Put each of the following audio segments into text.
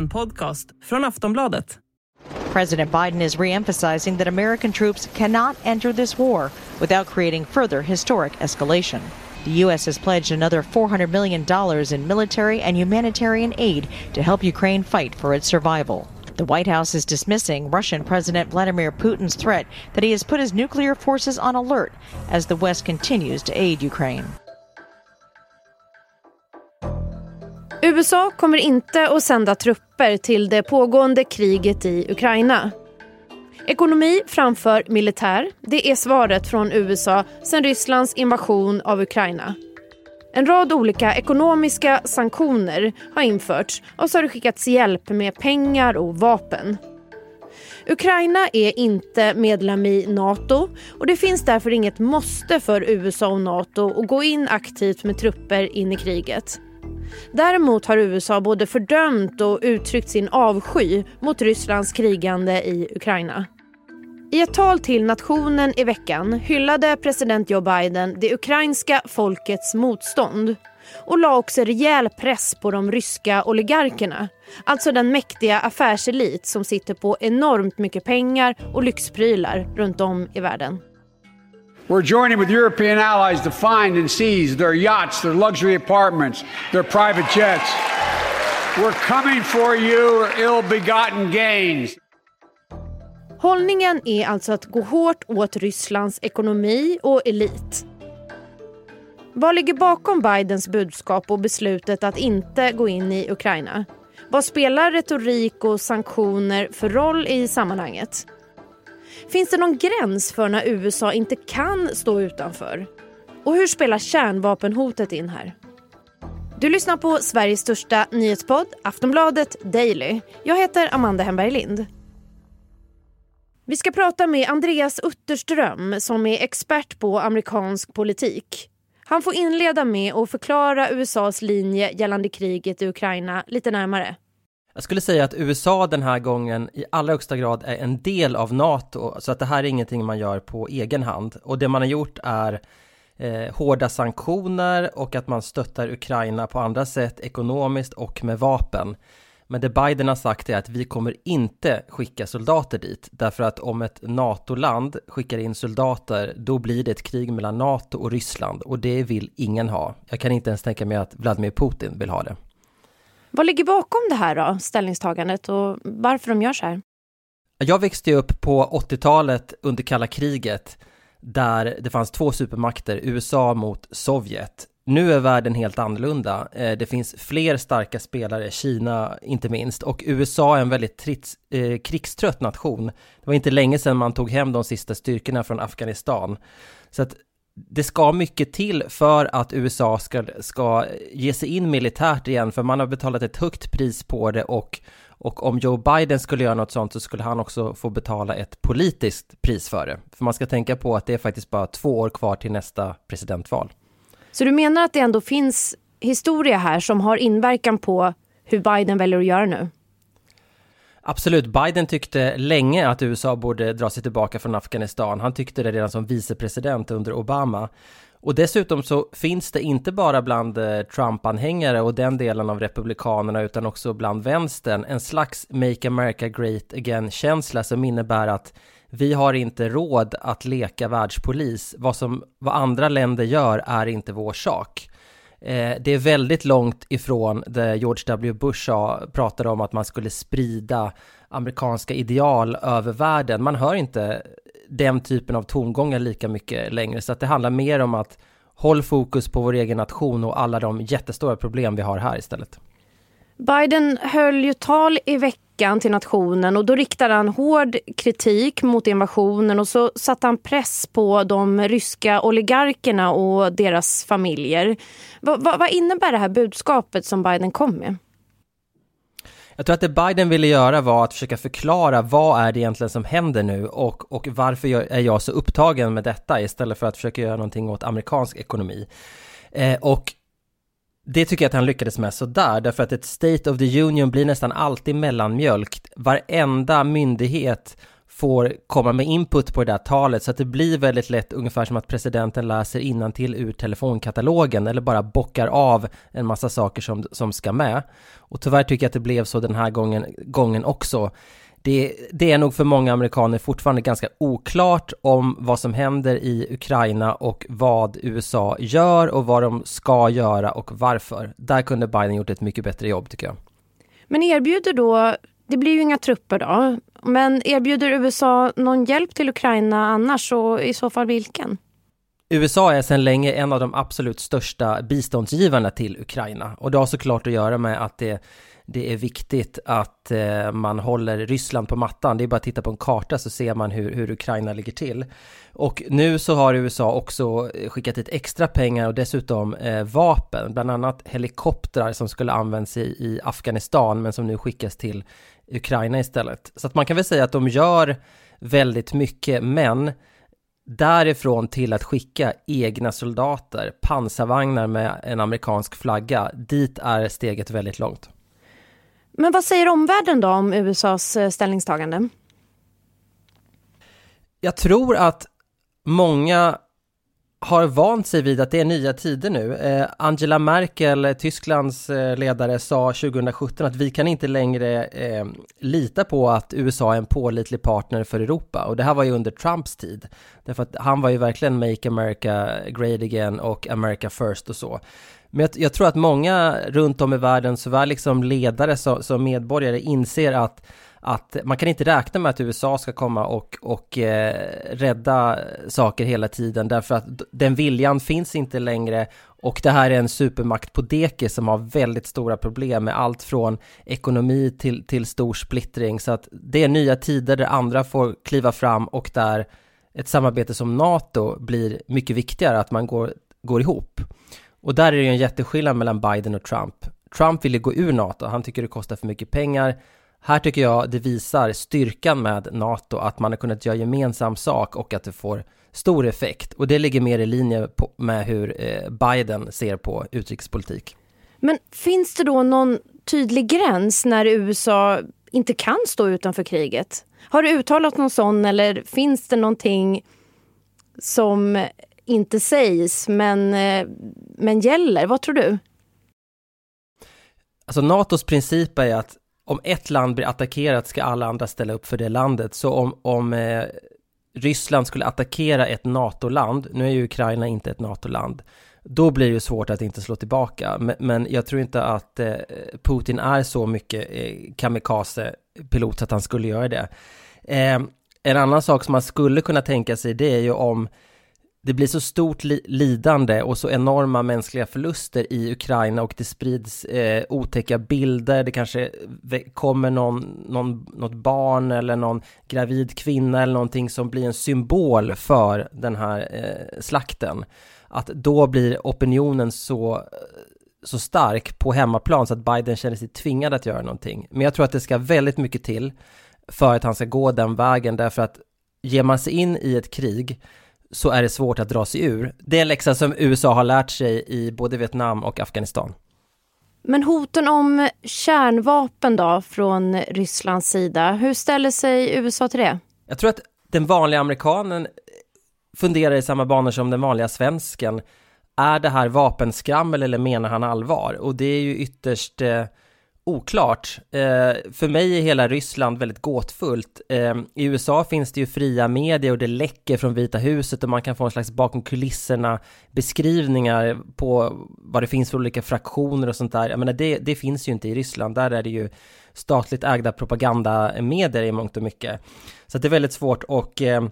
En podcast från Aftonbladet. President Biden is reemphasizing that American troops cannot enter this war without creating further historic escalation. The U.S. has pledged another $400 million in military and humanitarian aid to help Ukraine fight for its survival. The White House is dismissing Russian President Vladimir Putin's threat that he has put his nuclear forces on alert as the West continues to aid Ukraine. USA kommer inte att sända trupper till det pågående kriget i Ukraina. Ekonomi framför militär, det är svaret från USA sedan Rysslands invasion av Ukraina. En rad olika ekonomiska sanktioner har införts och så har det skickats hjälp med pengar och vapen. Ukraina är inte medlem i Nato och det finns därför inget måste för USA och Nato att gå in aktivt med trupper in i kriget. Däremot har USA både fördömt och uttryckt sin avsky mot Rysslands krigande i Ukraina. I ett tal till nationen i veckan hyllade president Joe Biden det ukrainska folkets motstånd och la också rejäl press på de ryska oligarkerna. Alltså den mäktiga affärselit som sitter på enormt mycket pengar och lyxprylar runt om i världen. We're joining with European allies to find and seize their yachts, their luxury apartments, their private jets. We're coming for you, ill-begotten gains. Hållningen är alltså att gå hårt åt Rysslands ekonomi och elit. Vad ligger bakom Bidens budskap och beslutet att inte gå in i Ukraina? Vad spelar retorik och sanktioner för roll i sammanhanget? Finns det någon gräns för när USA inte kan stå utanför? Och hur spelar kärnvapenhotet in här? Du lyssnar på Sveriges största nyhetspodd Aftonbladet Daily. Jag heter Amanda Hemberg Lind. Vi ska prata med Andreas Utterström som är expert på amerikansk politik. Han får inleda med att förklara USAs linje gällande kriget i Ukraina lite närmare. Jag skulle säga att USA den här gången i allra högsta grad är en del av NATO, så att det här är ingenting man gör på egen hand. Och det man har gjort är eh, hårda sanktioner och att man stöttar Ukraina på andra sätt ekonomiskt och med vapen. Men det Biden har sagt är att vi kommer inte skicka soldater dit, därför att om ett NATO-land skickar in soldater, då blir det ett krig mellan NATO och Ryssland och det vill ingen ha. Jag kan inte ens tänka mig att Vladimir Putin vill ha det. Vad ligger bakom det här då, ställningstagandet och varför de gör så här? Jag växte upp på 80-talet under kalla kriget där det fanns två supermakter, USA mot Sovjet. Nu är världen helt annorlunda. Eh, det finns fler starka spelare, Kina inte minst, och USA är en väldigt trits, eh, krigstrött nation. Det var inte länge sedan man tog hem de sista styrkorna från Afghanistan. Så att det ska mycket till för att USA ska, ska ge sig in militärt igen, för man har betalat ett högt pris på det och, och om Joe Biden skulle göra något sånt så skulle han också få betala ett politiskt pris för det. För man ska tänka på att det är faktiskt bara två år kvar till nästa presidentval. Så du menar att det ändå finns historia här som har inverkan på hur Biden väljer att göra nu? Absolut, Biden tyckte länge att USA borde dra sig tillbaka från Afghanistan. Han tyckte det redan som vicepresident under Obama. Och dessutom så finns det inte bara bland eh, Trump-anhängare och den delen av republikanerna utan också bland vänstern en slags Make America Great Again-känsla som innebär att vi har inte råd att leka världspolis. Vad, som, vad andra länder gör är inte vår sak. Eh, det är väldigt långt ifrån det George W. Bush sa, pratade om att man skulle sprida amerikanska ideal över världen. Man hör inte den typen av tongångar lika mycket längre, så att det handlar mer om att håll fokus på vår egen nation och alla de jättestora problem vi har här istället. Biden höll ju tal i veckan till nationen och då riktade han hård kritik mot invasionen och så satte han press på de ryska oligarkerna och deras familjer. Va, va, vad innebär det här budskapet som Biden kom med? Jag tror att det Biden ville göra var att försöka förklara vad är det egentligen som händer nu och, och varför är jag så upptagen med detta istället för att försöka göra någonting åt amerikansk ekonomi. Eh, och det tycker jag att han lyckades med sådär, därför att ett State of the Union blir nästan alltid mellanmjölk. Varenda myndighet får komma med input på det där talet så att det blir väldigt lätt ungefär som att presidenten läser till ur telefonkatalogen eller bara bockar av en massa saker som, som ska med. Och tyvärr tycker jag att det blev så den här gången, gången också. Det, det, är nog för många amerikaner fortfarande ganska oklart om vad som händer i Ukraina och vad USA gör och vad de ska göra och varför. Där kunde Biden gjort ett mycket bättre jobb tycker jag. Men erbjuder då, det blir ju inga trupper då, men erbjuder USA någon hjälp till Ukraina annars och i så fall vilken? USA är sedan länge en av de absolut största biståndsgivarna till Ukraina och det har såklart att göra med att det det är viktigt att eh, man håller Ryssland på mattan. Det är bara att titta på en karta så ser man hur, hur Ukraina ligger till. Och nu så har USA också skickat hit extra pengar och dessutom eh, vapen, bland annat helikoptrar som skulle använts i, i Afghanistan men som nu skickas till Ukraina istället. Så att man kan väl säga att de gör väldigt mycket, men därifrån till att skicka egna soldater, pansarvagnar med en amerikansk flagga, dit är steget väldigt långt. Men vad säger omvärlden då om USAs eh, ställningstagande? Jag tror att många har vant sig vid att det är nya tider nu. Eh, Angela Merkel, eh, Tysklands eh, ledare, sa 2017 att vi kan inte längre eh, lita på att USA är en pålitlig partner för Europa. Och det här var ju under Trumps tid. Därför att han var ju verkligen Make America Great Again och America First och så. Men jag, jag, tror att många runt om i världen, såväl liksom ledare som, som medborgare, inser att att man kan inte räkna med att USA ska komma och, och eh, rädda saker hela tiden därför att den viljan finns inte längre och det här är en supermakt på deke som har väldigt stora problem med allt från ekonomi till, till stor splittring så att det är nya tider där andra får kliva fram och där ett samarbete som NATO blir mycket viktigare, att man går, går ihop. Och där är det ju en jätteskillnad mellan Biden och Trump. Trump vill ju gå ur NATO, han tycker det kostar för mycket pengar. Här tycker jag det visar styrkan med NATO, att man har kunnat göra gemensam sak och att det får stor effekt. Och det ligger mer i linje med hur eh, Biden ser på utrikespolitik. Men finns det då någon tydlig gräns när USA inte kan stå utanför kriget? Har du uttalat någon sån eller finns det någonting som inte sägs men, eh, men gäller? Vad tror du? Alltså NATOs princip är att om ett land blir attackerat ska alla andra ställa upp för det landet. Så om, om eh, Ryssland skulle attackera ett NATO-land, nu är ju Ukraina inte ett NATO-land, då blir det svårt att inte slå tillbaka. Men, men jag tror inte att eh, Putin är så mycket eh, kamikaze-pilot att han skulle göra det. Eh, en annan sak som man skulle kunna tänka sig det är ju om det blir så stort li lidande och så enorma mänskliga förluster i Ukraina och det sprids eh, otäcka bilder, det kanske eh, kommer någon, någon, något barn eller någon gravid kvinna eller någonting som blir en symbol för den här eh, slakten. Att då blir opinionen så, eh, så stark på hemmaplan så att Biden känner sig tvingad att göra någonting. Men jag tror att det ska väldigt mycket till för att han ska gå den vägen därför att ger man sig in i ett krig så är det svårt att dra sig ur. Det är en läxa som USA har lärt sig i både Vietnam och Afghanistan. Men hoten om kärnvapen då från Rysslands sida, hur ställer sig USA till det? Jag tror att den vanliga amerikanen funderar i samma banor som den vanliga svensken. Är det här vapenskrammel eller menar han allvar? Och det är ju ytterst eh, oklart. Eh, för mig är hela Ryssland väldigt gåtfullt. Eh, I USA finns det ju fria medier och det läcker från Vita huset och man kan få en slags bakom kulisserna beskrivningar på vad det finns för olika fraktioner och sånt där. Jag menar, det, det finns ju inte i Ryssland. Där är det ju statligt ägda propagandamedier i mångt och mycket. Så det är väldigt svårt och eh,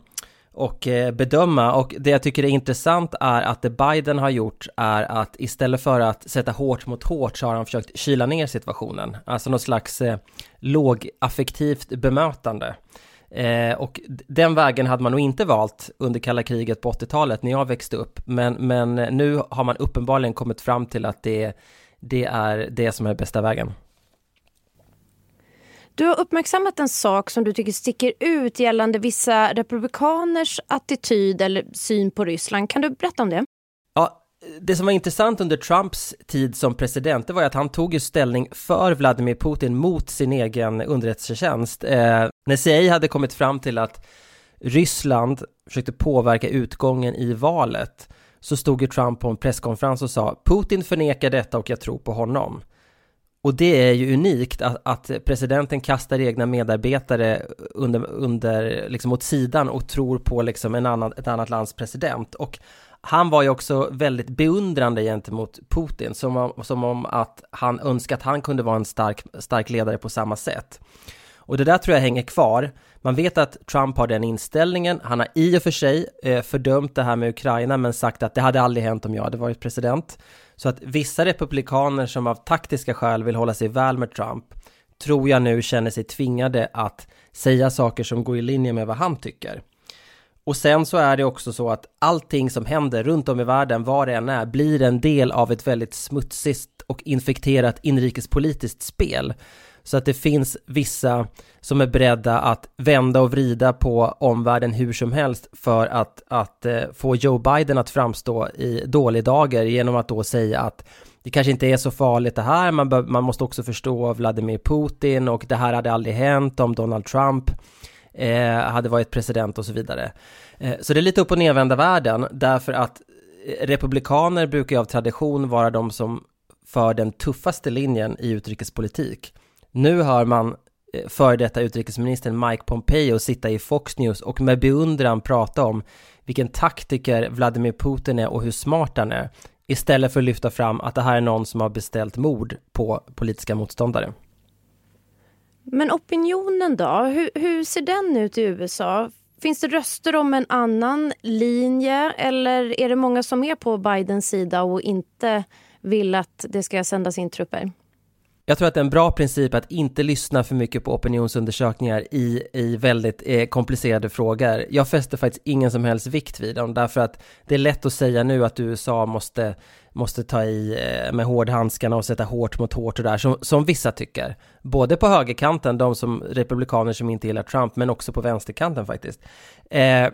och eh, bedöma. Och det jag tycker är intressant är att det Biden har gjort är att istället för att sätta hårt mot hårt så har han försökt kyla ner situationen. Alltså något slags eh, lågaffektivt bemötande. Eh, och den vägen hade man nog inte valt under kalla kriget på 80-talet när jag växte upp. Men, men nu har man uppenbarligen kommit fram till att det, det är det som är bästa vägen. Du har uppmärksammat en sak som du tycker sticker ut gällande vissa republikaners attityd eller syn på Ryssland. Kan du berätta om det? Ja, det som var intressant under Trumps tid som president, det var att han tog ju ställning för Vladimir Putin mot sin egen underrättelsetjänst. Eh, när CIA hade kommit fram till att Ryssland försökte påverka utgången i valet, så stod ju Trump på en presskonferens och sa Putin förnekar detta och jag tror på honom. Och det är ju unikt att, att presidenten kastar egna medarbetare under, under, liksom åt sidan och tror på liksom en annan, ett annat lands president. Och han var ju också väldigt beundrande gentemot Putin, som om, som om att han önskade att han kunde vara en stark, stark ledare på samma sätt. Och det där tror jag hänger kvar. Man vet att Trump har den inställningen. Han har i och för sig eh, fördömt det här med Ukraina, men sagt att det hade aldrig hänt om jag hade varit president. Så att vissa republikaner som av taktiska skäl vill hålla sig väl med Trump, tror jag nu känner sig tvingade att säga saker som går i linje med vad han tycker. Och sen så är det också så att allting som händer runt om i världen, var det än är, blir en del av ett väldigt smutsigt och infekterat inrikespolitiskt spel. Så att det finns vissa som är beredda att vända och vrida på omvärlden hur som helst för att, att eh, få Joe Biden att framstå i dålig dagar genom att då säga att det kanske inte är så farligt det här, man, bör, man måste också förstå Vladimir Putin och det här hade aldrig hänt om Donald Trump eh, hade varit president och så vidare. Eh, så det är lite upp och nervända världen därför att eh, republikaner brukar ju av tradition vara de som för den tuffaste linjen i utrikespolitik. Nu hör man eh, före detta utrikesministern Mike Pompeo sitta i Fox News och med beundran prata om vilken taktiker Vladimir Putin är och hur smart han är istället för att lyfta fram att det här är någon som har beställt mord på politiska motståndare. Men opinionen då? Hur, hur ser den ut i USA? Finns det röster om en annan linje eller är det många som är på Bidens sida och inte vill att det ska sändas in trupper? Jag tror att det är en bra princip att inte lyssna för mycket på opinionsundersökningar i, i väldigt eh, komplicerade frågor. Jag fäster faktiskt ingen som helst vikt vid dem, därför att det är lätt att säga nu att USA måste, måste ta i eh, med hårdhandskarna och sätta hårt mot hårt och där, som, som vissa tycker. Både på högerkanten, de som republikaner som inte gillar Trump, men också på vänsterkanten faktiskt. Eh,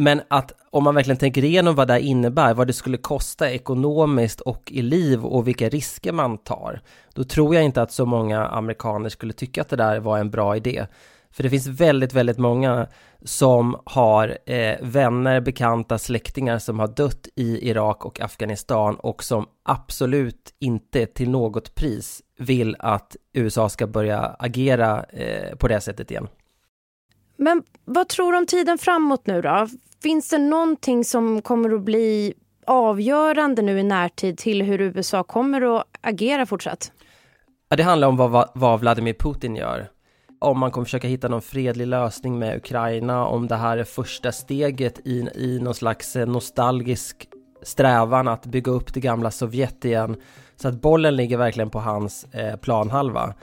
men att om man verkligen tänker igenom vad det innebär, vad det skulle kosta ekonomiskt och i liv och vilka risker man tar, då tror jag inte att så många amerikaner skulle tycka att det där var en bra idé. För det finns väldigt, väldigt många som har eh, vänner, bekanta, släktingar som har dött i Irak och Afghanistan och som absolut inte till något pris vill att USA ska börja agera eh, på det sättet igen. Men vad tror du om tiden framåt nu då? Finns det någonting som kommer att bli avgörande nu i närtid till hur USA kommer att agera fortsatt? Ja, det handlar om vad, vad Vladimir Putin gör. Om man kommer försöka hitta någon fredlig lösning med Ukraina, om det här är första steget i, i någon slags eh, nostalgisk strävan att bygga upp det gamla Sovjet igen. Så att bollen ligger verkligen på hans eh, planhalva.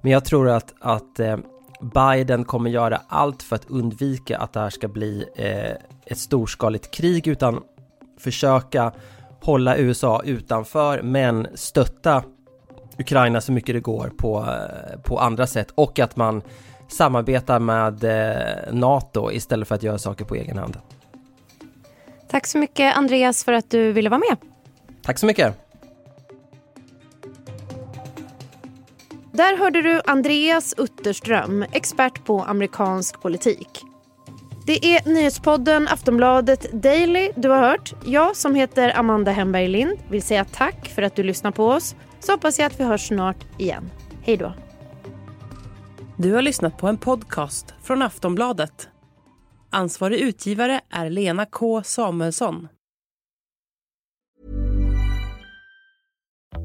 Men jag tror att, att eh, Biden kommer göra allt för att undvika att det här ska bli eh, ett storskaligt krig utan försöka hålla USA utanför men stötta Ukraina så mycket det går på, eh, på andra sätt och att man samarbetar med eh, NATO istället för att göra saker på egen hand. Tack så mycket Andreas för att du ville vara med. Tack så mycket. Där hörde du Andreas Utterström, expert på amerikansk politik. Det är nyhetspodden Aftonbladet Daily du har hört. Jag som heter Amanda Hemberg Lind vill säga tack för att du lyssnar på oss. Så hoppas jag att vi hörs snart igen. Hej då. Du har lyssnat på en podcast från Aftonbladet. Ansvarig utgivare är Lena K Samuelsson.